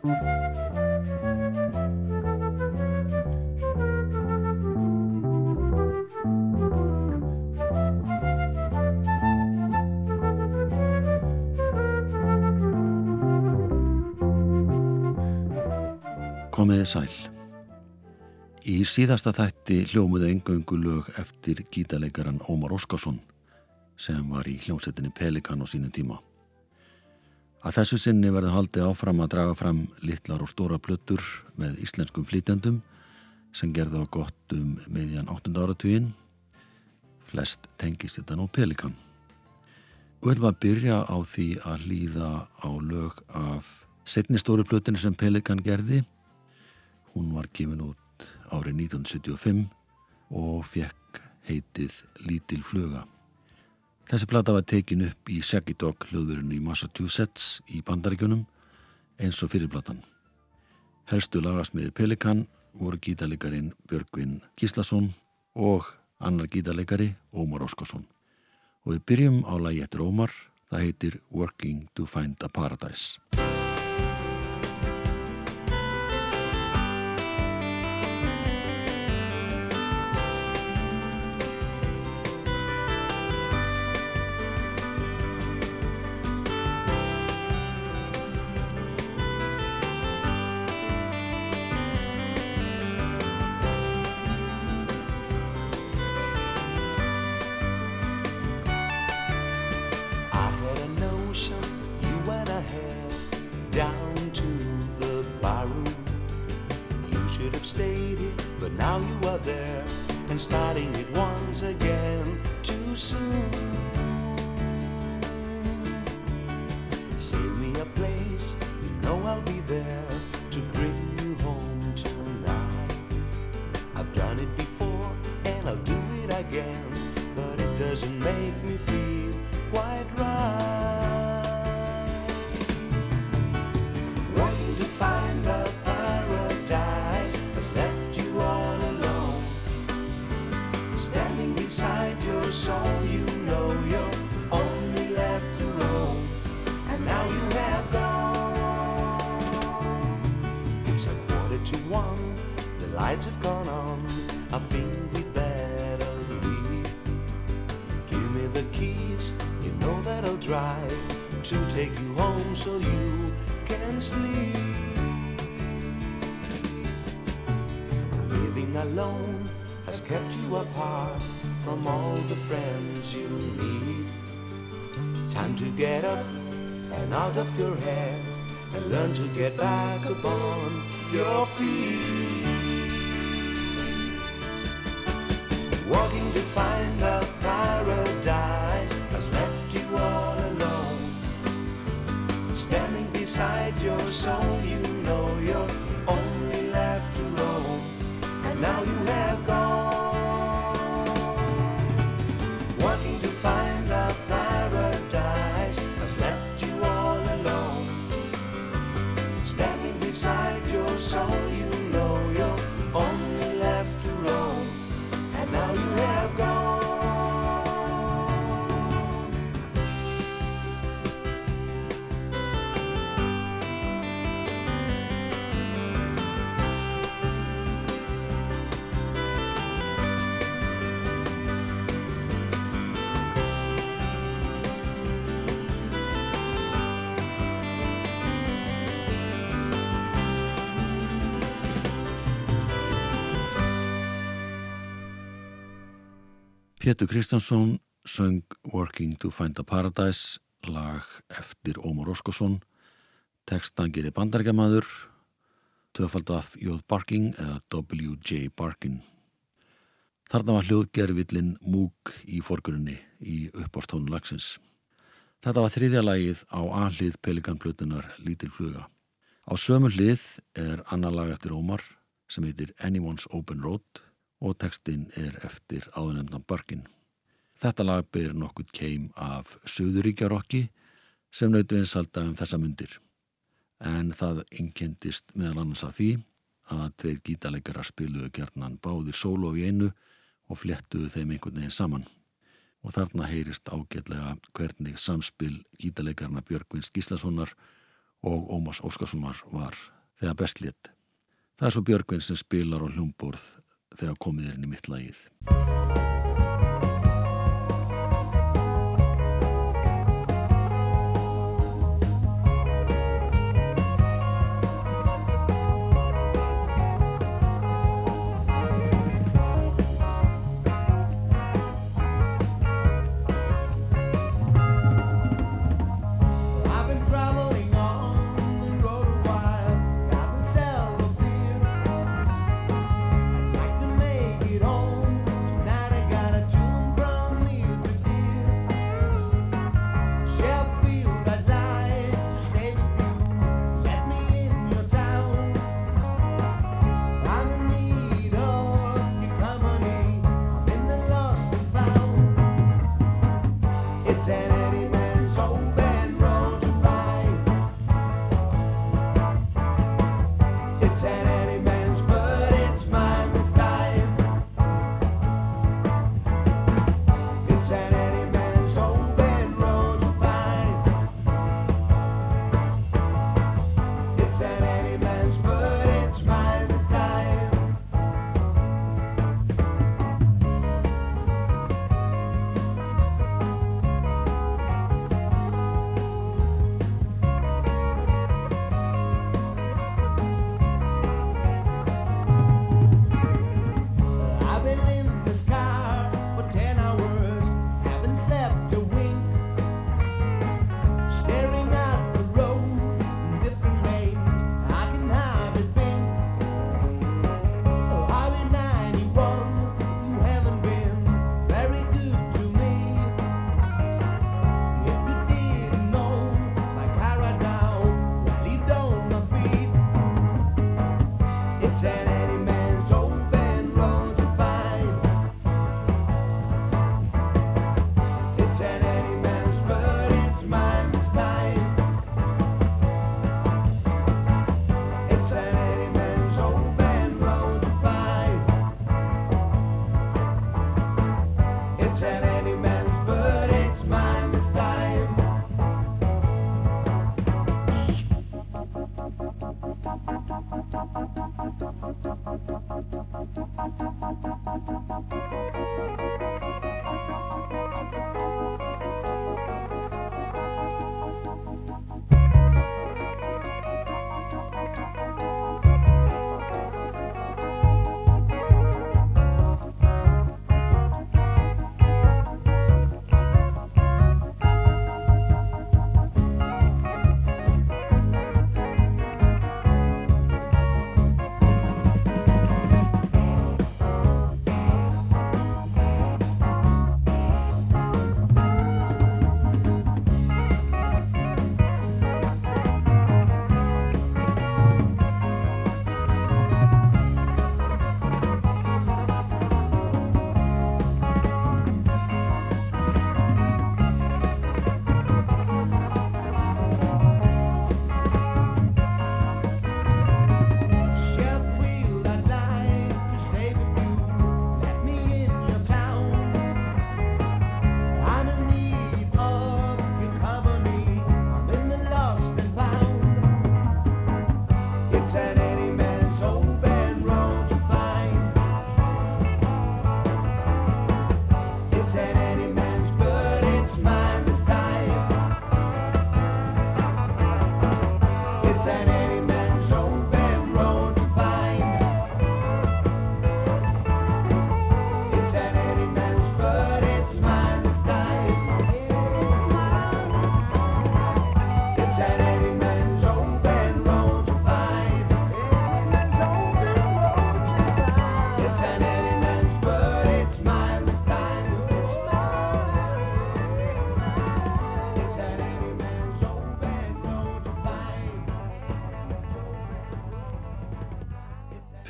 Komiði sæl. Í síðasta þætti hljómuðu engöngu lög eftir gítaleikaran Ómar Óskarsson sem var í hljómsettinni Pelikan á sínum tíma. Að þessu sinni verði haldið áfram að draga fram litlar og stóra plötur með íslenskum flítendum sem gerði á gott um meðjan 8. áratugin. Flest tengist þetta nú Pelikan. Og við ætlum að byrja á því að líða á lög af setni stóru plötinu sem Pelikan gerði Hún var gefin út árið 1975 og fekk heitið Lítil fluga. Þessi plata var tekin upp í Shaggy Dog hljóðurinn í Massachusetts í bandaríkunum eins og fyrirplatan. Helstu lagasmiði Pelikan voru gítarleikarin Björgvin Gíslason og annar gítarleikari Ómar Óskarsson. Og við byrjum á lagi eftir Ómar, það heitir Working to Find a Paradise. apart from all the friends you need. Time to get up and out of your head and learn to get back upon your feet. Walking to find a paradise has left you all alone. Standing beside your soul, you know you're. Pétur Kristjánsson söng Working to Find a Paradise lag eftir Ómar Óskarsson. Tekstan gerir bandargamaður töfald af Jóð Barking eða W.J. Barkin Þarna var hljóðgerfillin Múk í forgrunni í uppástónu lagsins. Þetta var þriðja lagið á aðlið pelikanplutunar Lítil fluga. Á sömu hlið er annar lag eftir Ómar sem heitir Anyone's Open Road og tekstinn er eftir áðunemndan Barkin. Þetta lag byrjir nokkuð keim af Suðuríkjarokki sem nautu einsalda um þessa myndir. En það innkendist meðal annars að því að tveir gítaleikara spiluðu kjarnan báðir sólo í einu og flettuðu þeim einhvern veginn saman. Og þarna heyrist ágætlega hvernig samspil gítaleikarna Björgvins Gíslassonar og Ómas Óskarsson var, þegar best létt. Það er svo Björgvin sem spilar á hljómborð þegar komið er inn í mitt lagið.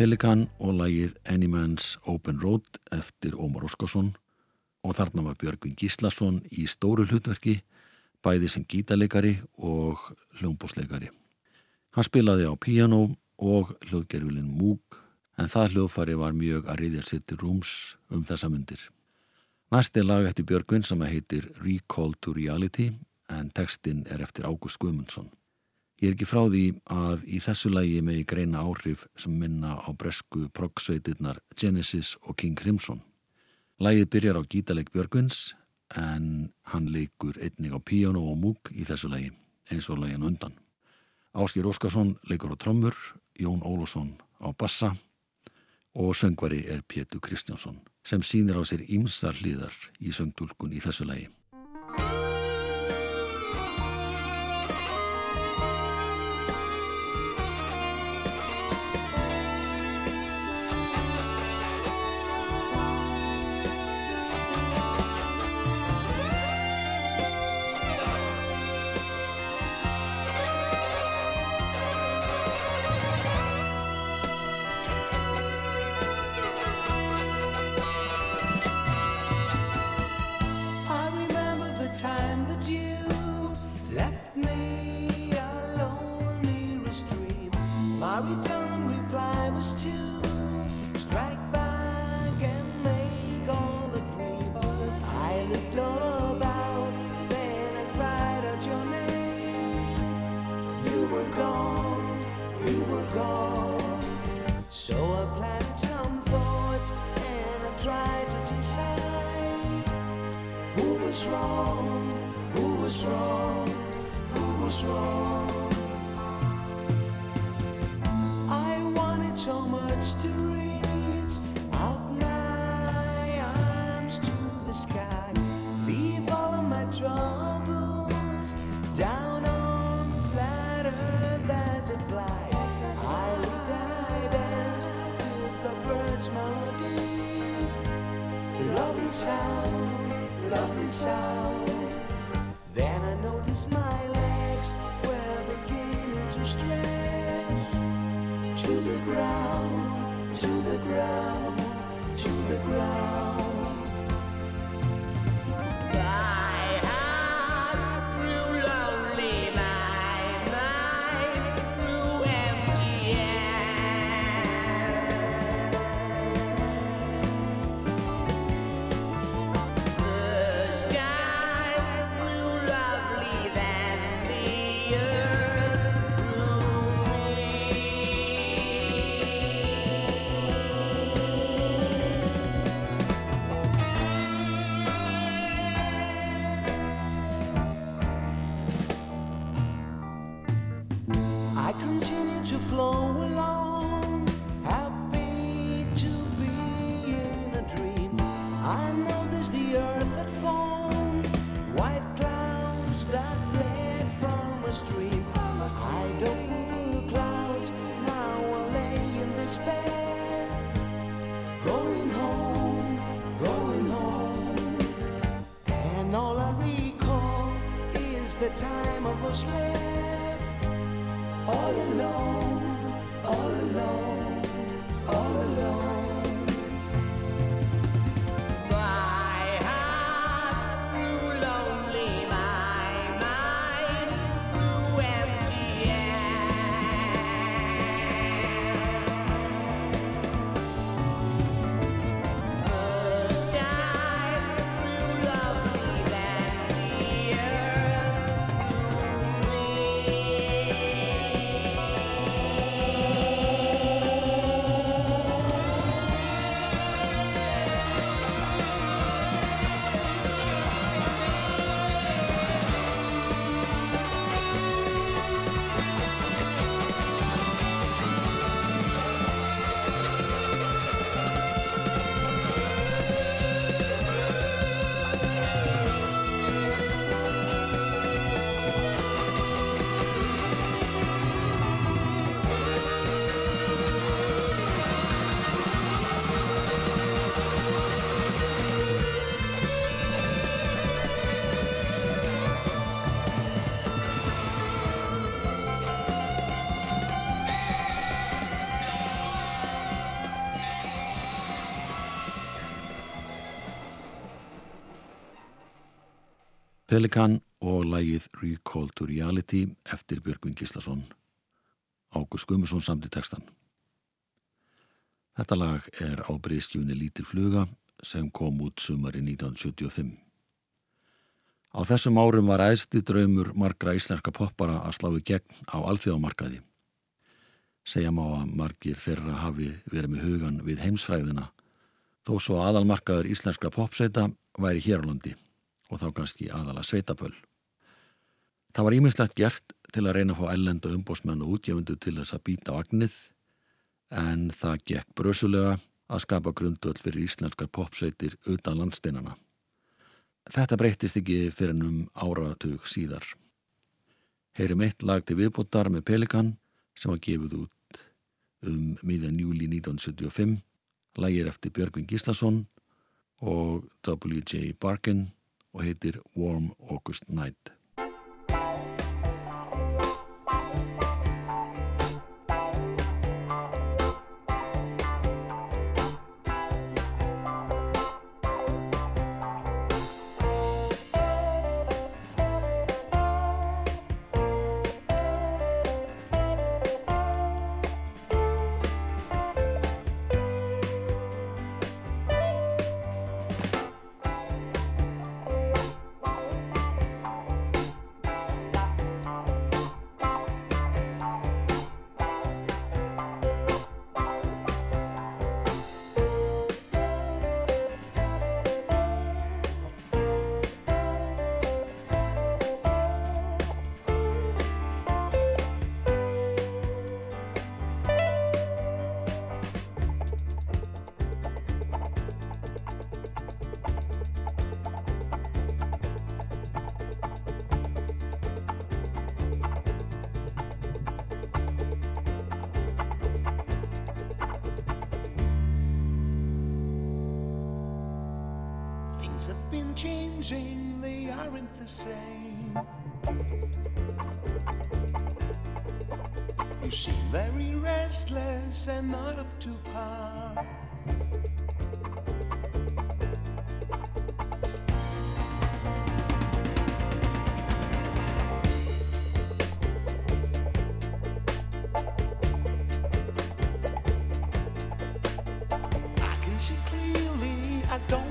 Pelikan og lagið Anyman's Open Road eftir Ómar Óskarsson og þarna var Björgvin Gíslason í stóru hlutverki, bæði sem gítarleikari og hljómbósleikari. Hann spilaði á piano og hljóðgerfilin Múk en það hljóðfari var mjög að riðja sér til rúms um þessa myndir. Næsti lag eftir Björgvin sem heitir Recall to Reality en textin er eftir Ágúst Guðmundsson. Ég er ekki frá því að í þessu lægi megi greina áhrif sem minna á bresku proggsveitirnar Genesis og King Crimson. Lægið byrjar á gítaleg Björgvins en hann leikur einnig á piano og múk í þessu lægi eins og lægin undan. Áskir Óskarsson leikur á trommur, Jón Ólússon á bassa og söngvari er Pétur Kristjánsson sem sínir á sér ímsar hlýðar í söngdúlkun í þessu lægi. Pelikan og lægið Recall to Reality eftir Björgvin Gíslason. Ágúst Gummarsson samt í textan. Þetta lag er á breyskjúni Lítil fluga sem kom út sumari 1975. Á þessum árum var æðsti draumur margra íslenska poppara að sláðu gegn á alþjóðamarkaði. Segja má að margir þeirra hafi verið með hugan við heimsfræðina þó svo aðalmarkaður íslenskra popsveita væri hér á landi og þá kannski aðala sveitapöl. Það var íminnslegt gert til að reyna að fá ellenda umbósmenn og útgefundu til þess að býta á agnið en það gekk brösulega að skapa grundöld fyrir íslenskar popsveitir utan landsteinana. Þetta breytist ekki fyrir um áratug síðar. Heyrim eitt lag til viðbúttar með Pelikan sem var gefið út um miðan júli 1975. Lagir eftir Björgvin Gíslason og W.J. Barkin og heitir Warm August Night. Changing, they aren't the same. You seem very restless and not up to par. I can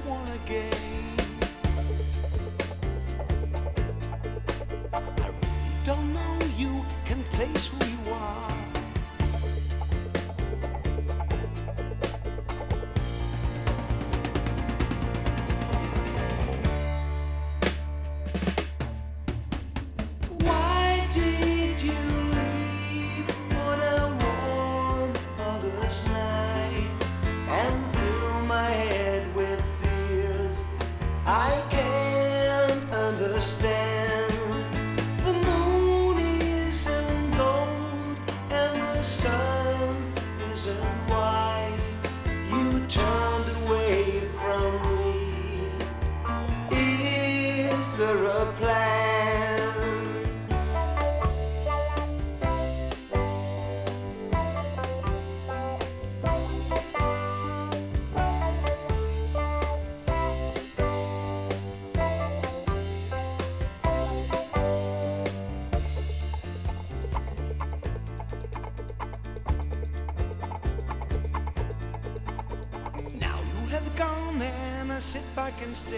Sit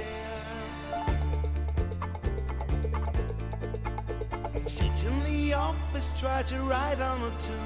in the office, try to write on a tune.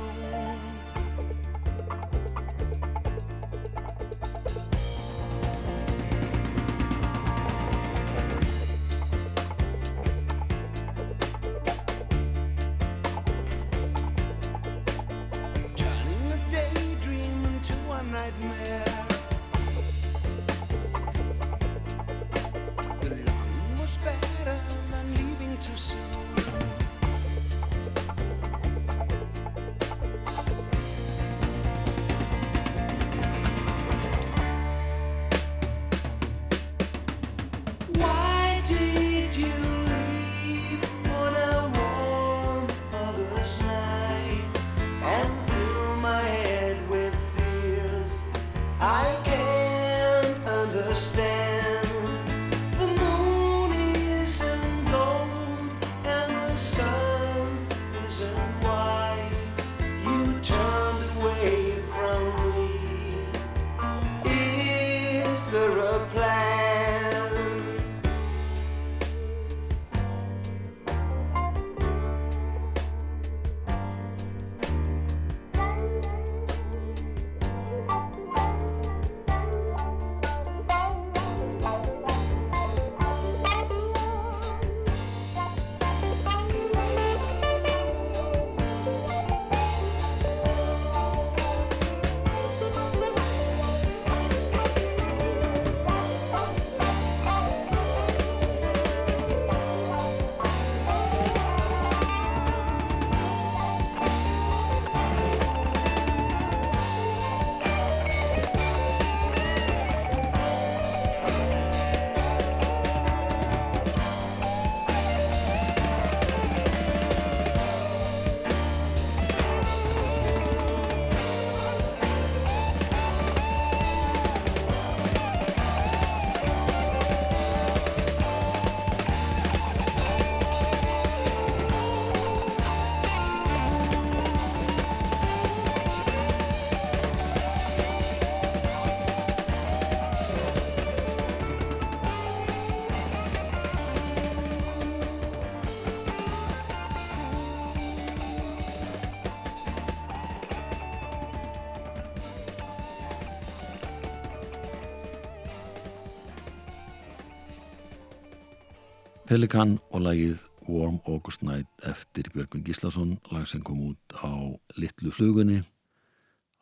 Pelikan og lagið Warm August Night eftir Björgvin Gíslason lag sem kom út á Littlu flugunni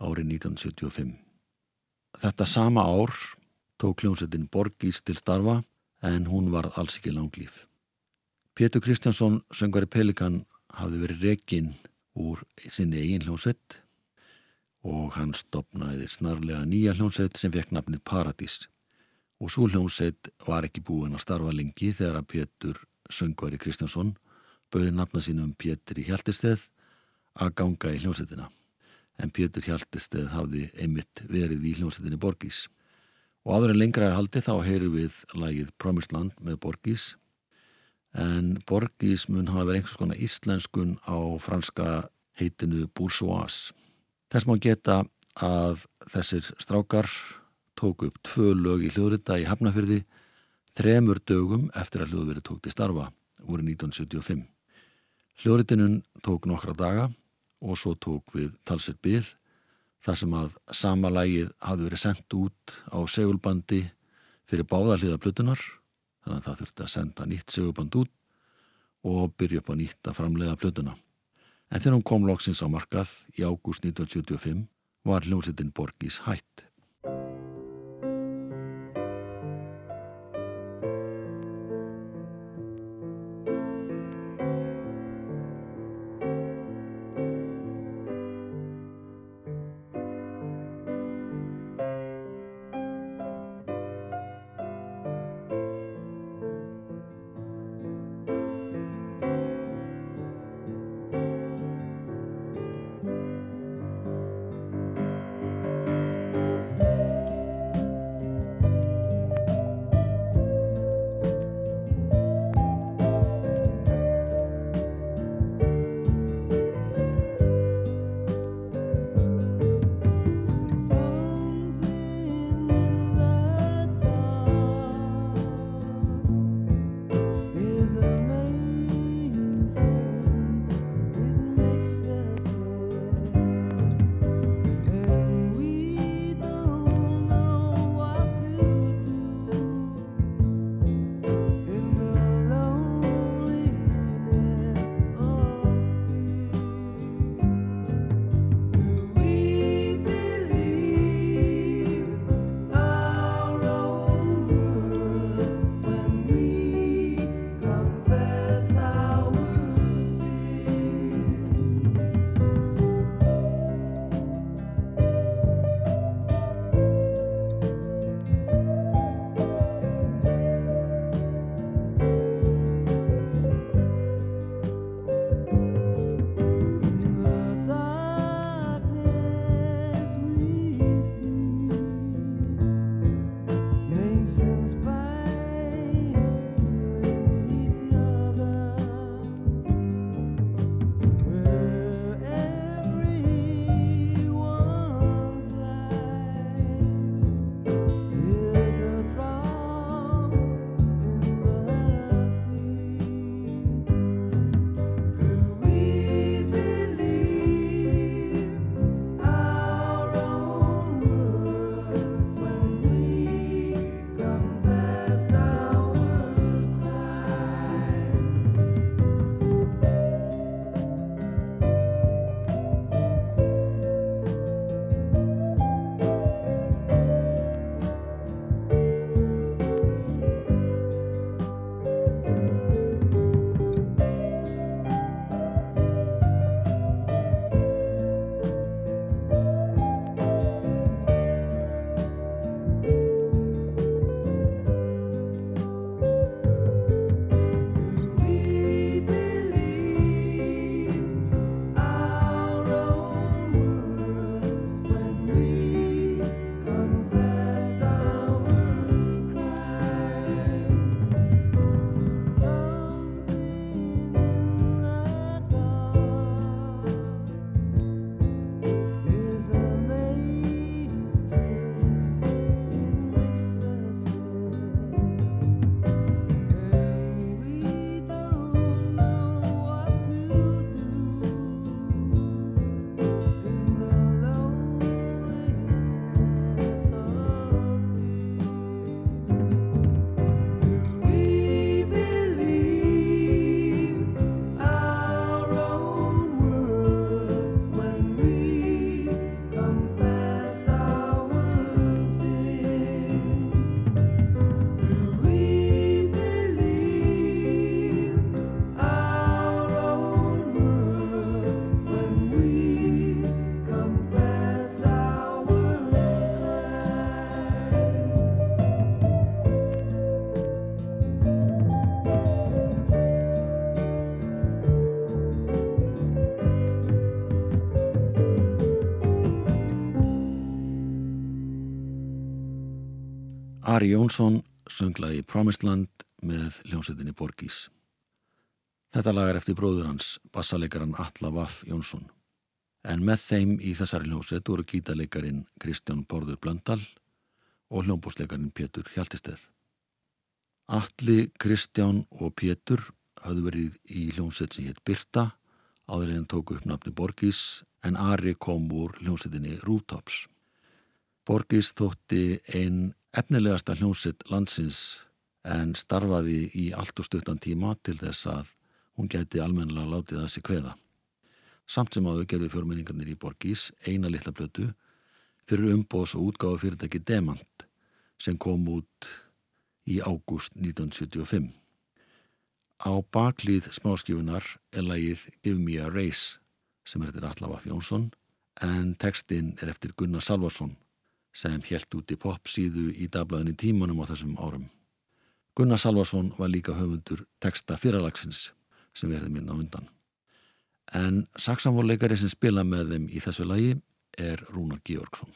árið 1975. Þetta sama ár tók hljómsettin Borgís til starfa en hún varð alls ekki langlýf. Pétur Kristjánsson, söngvari Pelikan, hafði verið rekinn úr sinni eigin hljómsett og hann stopnaði snarlega nýja hljómsett sem fekk nafnið Paradís og svo hljómsett var ekki búin að starfa lengi þegar að Pétur söngvari Kristjánsson bauði nafna sínum Pétur í Hjaltisteð að ganga í hljómsettina en Pétur Hjaltisteð hafði einmitt verið í hljómsettinni Borgís. Og áður en lengra er haldið þá heyru við lagið Promised Land með Borgís. En Borgís mun hafa verið einhvers konar íslenskun á franska heitinu Bourgeois. Þess má geta að þessir strákar tók upp tvö lög í hljóðrita í Hafnafyrði þremur dögum eftir að hljóðveri tók til starfa voru 1975. Hljóðritinun tók nokkra daga og svo tók við talsveit byggð þar sem að sama lægið hafði verið sendt út á segulbandi fyrir báðarliða plutunar þannig að það þurfti að senda nýtt seguband út og byrja upp á nýtt að framlega plötuna. En þegar hún kom loksins á markað í ágúst 1975 var hljómsveitin Borgís hætt. Ari Jónsson sönglaði Promised Land með hljómsveitinni Borgís. Þetta lag er eftir bróður hans, bassalegaran Alla Vaff Jónsson. En með þeim í þessari hljómsveit voru gítalegarin Kristján Bórður Blöndal og hljómbóslegarin Pétur Hjaltisteð. Alli, Kristján og Pétur hafðu verið í hljómsveit sem hétt Birta áður en tóku upp nafni Borgís en Ari kom úr hljómsveitinni Rooftops. Borgís þótti einn efnilegasta hljómsveit landsins en starfaði í allt og stuttan tíma til þess að hún geti almennilega látið sig kveða. Samt sem áður gerði fjórmenningarnir í Borgís eina litla blötu fyrir umbós og útgáðu fyrirtæki Demant sem kom út í ágúst 1975. Á baklíð smáskifunar er lagið Give Me a Race sem er eftir Allaf Jónsson en textin er eftir Gunnar Salvarsson sem helt út í popsíðu í dagblæðinni tímanum á þessum árum. Gunnar Salvarsson var líka höfundur texta fyrralagsins sem verði minna undan. En saksamvorleikari sem spila með þeim í þessu lagi er Rúnar Georgsson.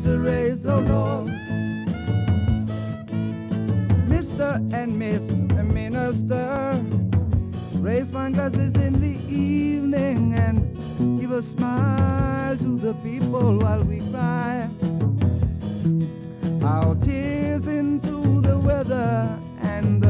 was a race, oh Lord. Mr. and Miss Minister raised wine glasses in the evening and give a smile to the people while we cry our tears into the weather and the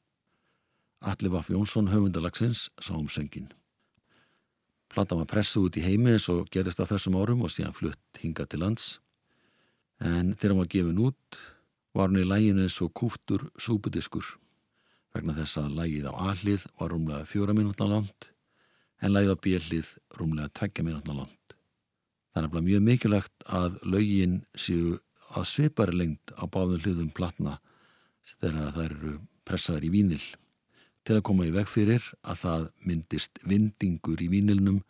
Alli Vaff Jónsson höfundalagsins sá um söngin. Plata var pressu út í heimi eins og gerist á þessum árum og síðan flutt hinga til lands. En þegar hann var gefin út var hann í læginu eins og kúftur súbudiskur vegna þess að lægið á allið var rúmlega fjóra minútna langt en lægið á bjellið rúmlega tveggja minútna langt. Það er mjög mikilvægt að laugin séu að svipari lengt á báðum hlutum platna þegar það eru pressaður í vínil til að koma í veg fyrir að það myndist vindingur í vínilnum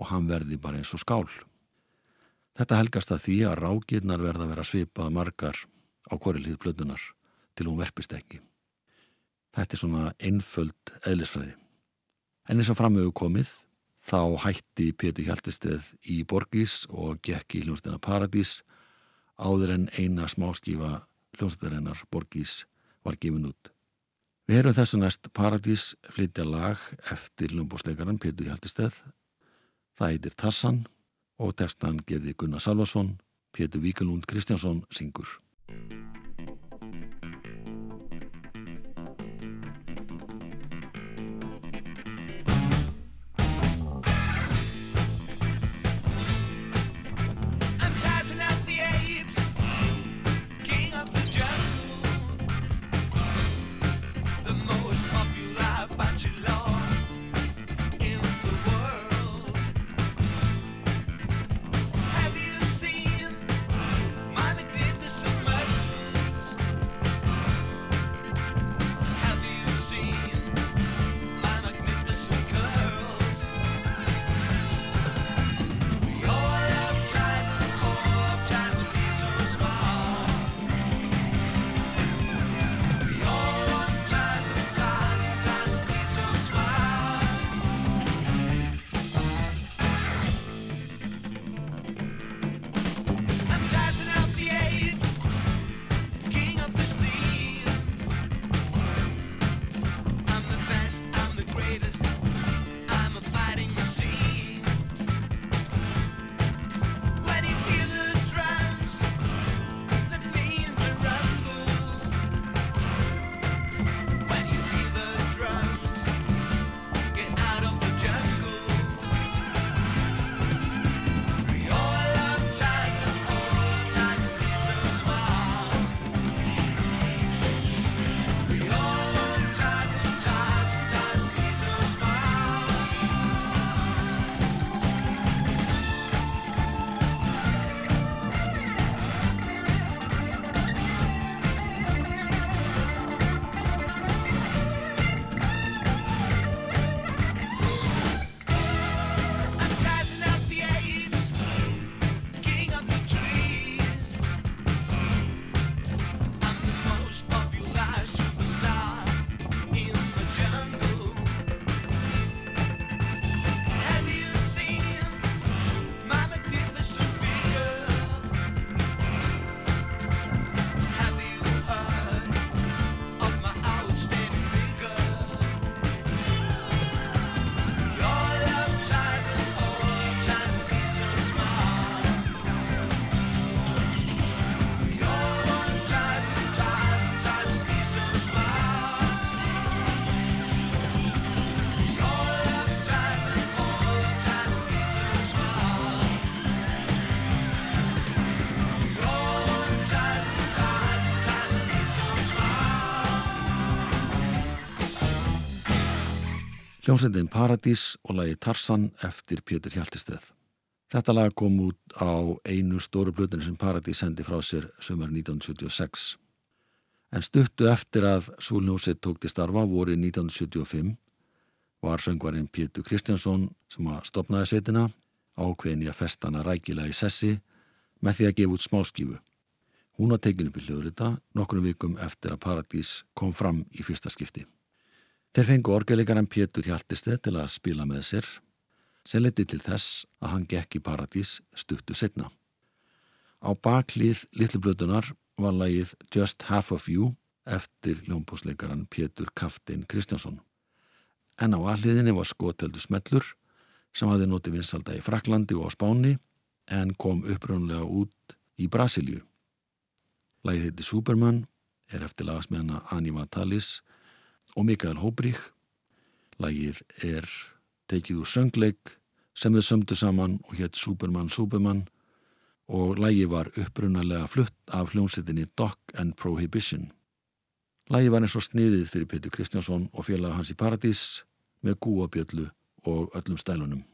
og hann verði bara eins og skál. Þetta helgast að því að rákirnar verða að vera svipað margar á hverju hlið plötunar til hún verpist ekki. Þetta er svona einföld eðlisfræði. En eins og framöfu komið Þá hætti Pétur Hjaltesteð í Borgís og gekk í hljómsdæna Paradís áður en eina smáskífa hljómsdænarinnar Borgís var gefin út. Við erum þessu næst Paradís flytja lag eftir hljómbósleikaran Pétur Hjaltesteð. Það heitir Tassan og textan gerði Gunnar Salvarsson, Pétur Víkalund Kristjánsson syngur. Hljómsveitin Paradís og lagi Tarsan eftir Pétur Hjaltisteð. Þetta lag kom út á einu stóru blöðinu sem Paradís hendi frá sér sömur 1976. En stuttu eftir að Súlnjósið tók til starfa voru 1975 var söngvarinn Pétur Kristjánsson sem að stopnaði sveitina ákveðin í að festana rækila í sessi með því að gefa út smáskífu. Hún var tekin upp í hljóðrita nokkrum vikum eftir að Paradís kom fram í fyrsta skipti. Þeir fengu orgelikaran Pétur Hjaltistið til að spila með sér sem leti til þess að hann gekk í Paradís stuttu setna. Á baklið litlublötunar var lagið Just Half of You eftir ljónbúsleikaran Pétur Kaftin Kristjánsson. En á alliðinni var skoteldu smellur sem hafði notið vinsalda í Fraklandi og á Spáni en kom uppröðunlega út í Brasilíu. Lagið heiti Superman er eftir lagasmiðana Aníma Talis og Mikael Hóbrík. Lægið er tekið úr söngleik sem þau sömdu saman og hétt Superman Superman og lægið var upprunalega flutt af hljómsettinni Dock and Prohibition. Lægið var eins og sniðið fyrir Petur Kristjánsson og félag hans í Paradís með gúabjöllu og öllum stælunum.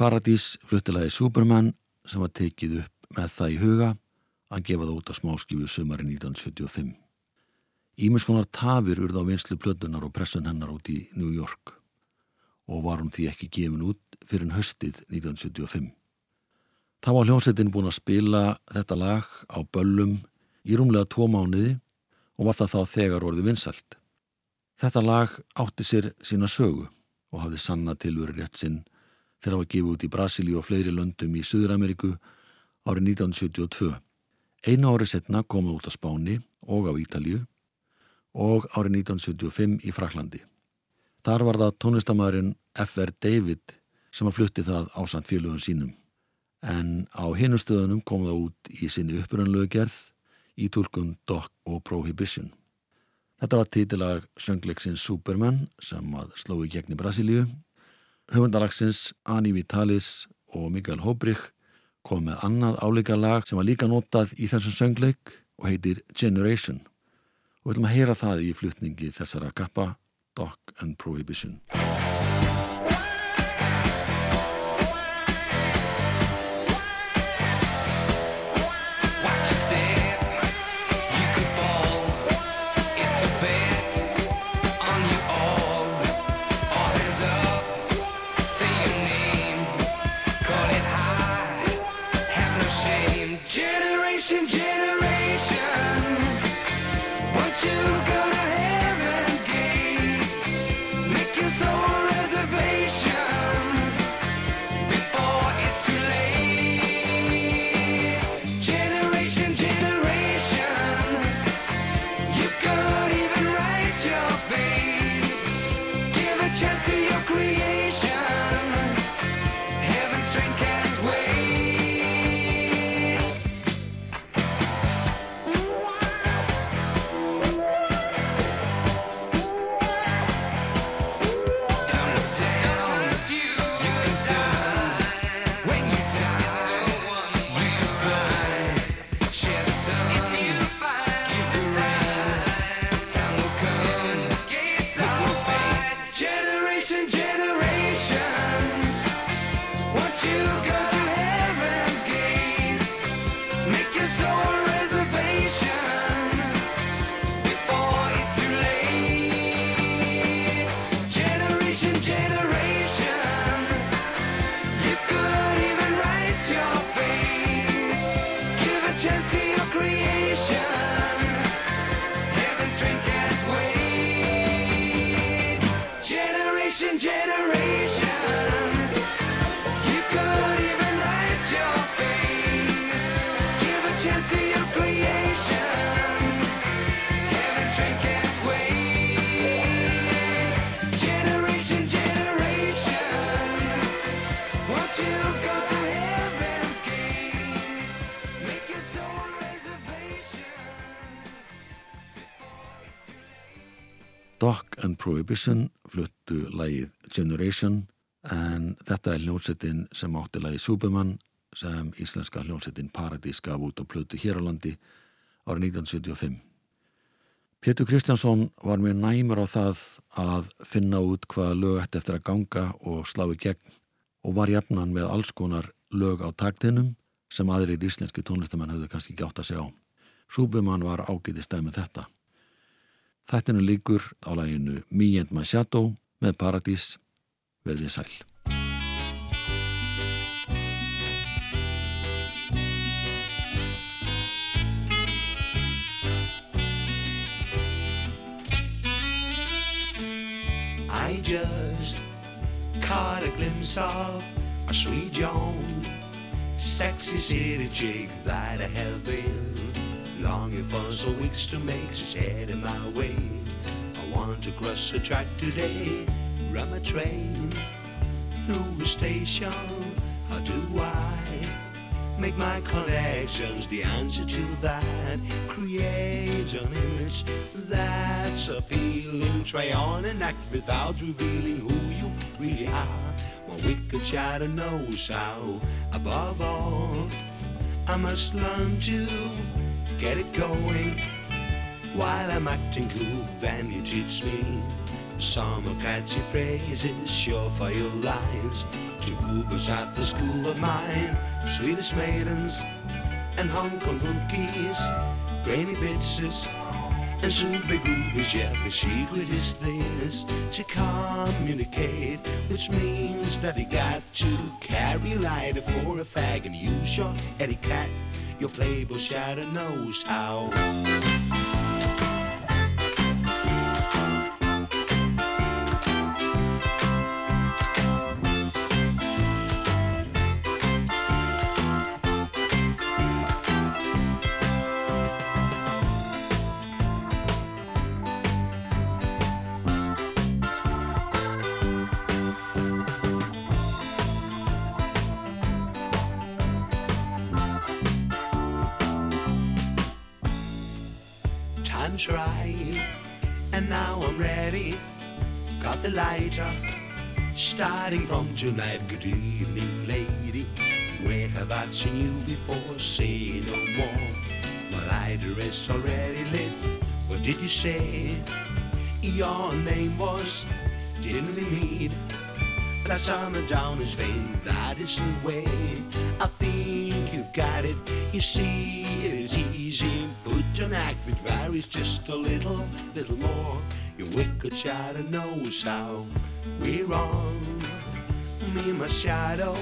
Paradís fluttilagi Superman sem var tekið upp með það í huga að gefa það út á smáskífu sumari 1975. Ímiðskonar tafir urða á vinslu plötunar og pressun hennar út í New York og var hún því ekki gefin út fyrir höstið 1975. Þá var hljómsveitin búin að spila þetta lag á böllum í rúmlega tvo mánuði og var það þá þegar orði vinsalt. Þetta lag átti sér sína sögu og hafði sanna tilvöru rétt sinn þegar það var gefið út í Brasíli og fleiri löndum í Suður-Ameríku árið 1972. Einu ári setna komuð út á Spáni og á Ítalju og árið 1975 í Fraklandi. Þar var það tónlistamæðurinn F.R. David sem að flutti það ásand félögum sínum. En á hinnustöðunum kom það út í sinni upprönnlegu gerð í tólkun Dock og Prohibition. Þetta var títilag söngleiksins Superman sem að sló í gegn í Brasilíu höfundalagsins Ani Vitalis og Mikael Hóbrich kom með annað áleika lag sem var líka notað í þessum söngleik og heitir Generation. Og við ætlum að heyra það í flutningi þessara kappa Dock and Prohibition chance to Prohibition fluttu lægið Generation en þetta er hljómsettin sem átti lægið Superman sem íslenska hljómsettin Paradís gaf út á plötu hér á landi árið 1975. Pétur Kristjánsson var með næmur á það að finna út hvaða lög ætti eftir að ganga og slá í gegn og var jafnan með alls konar lög á taktinum sem aðrir íslenski tónlistamenn höfðu kannski gátt að segja á. Superman var ágætist stæð með þetta. Þættinu líkur á læginu Me and My Shadow með Paradís verðið sæl. I just caught a glimpse of a sweet young sexy city chick that I have been Longing for some weeks to make his head in my way. I want to cross the track today, run my train through a station. How do I make my connections? The answer to that create an image that's appealing. Try on and act without revealing who you really are. My wicked shadow knows how. Above all, I must learn to get it going while I'm acting cool. Then you teach me some catchy phrases, sure for your lines to boobers at the school of mine. Sweetest maidens and Hong Kong hookies, brainy bitches and super groupies. Yeah, the secret is this to communicate, which means that you got to carry a lighter for a fag and use your etiquette your playboy shadow knows how. Tonight. Good evening, lady. Where have I seen you before? Say no more. My lighter is already lit. What did you say? Your name was? Didn't we meet? Last summer down in Spain. That is the way. I think you've got it. You see, it is easy. Put your act with varies just a little, little more. Your wicked shadow knows how we're on. Me my shadow,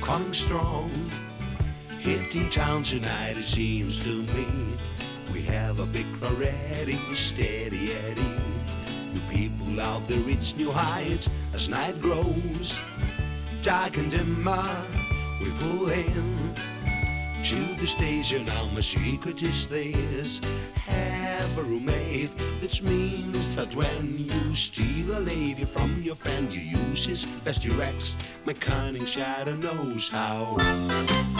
coming strong. Hitting town tonight, it seems to me. We have a big crowd ready, steady Eddie. New people out there reach new heights as night grows. Dark and dimmer, we pull in to the station. Now my secret is this. Have a roommate, which means that when you steal a lady from your friend, you use his best Rex. My cunning shadow knows how.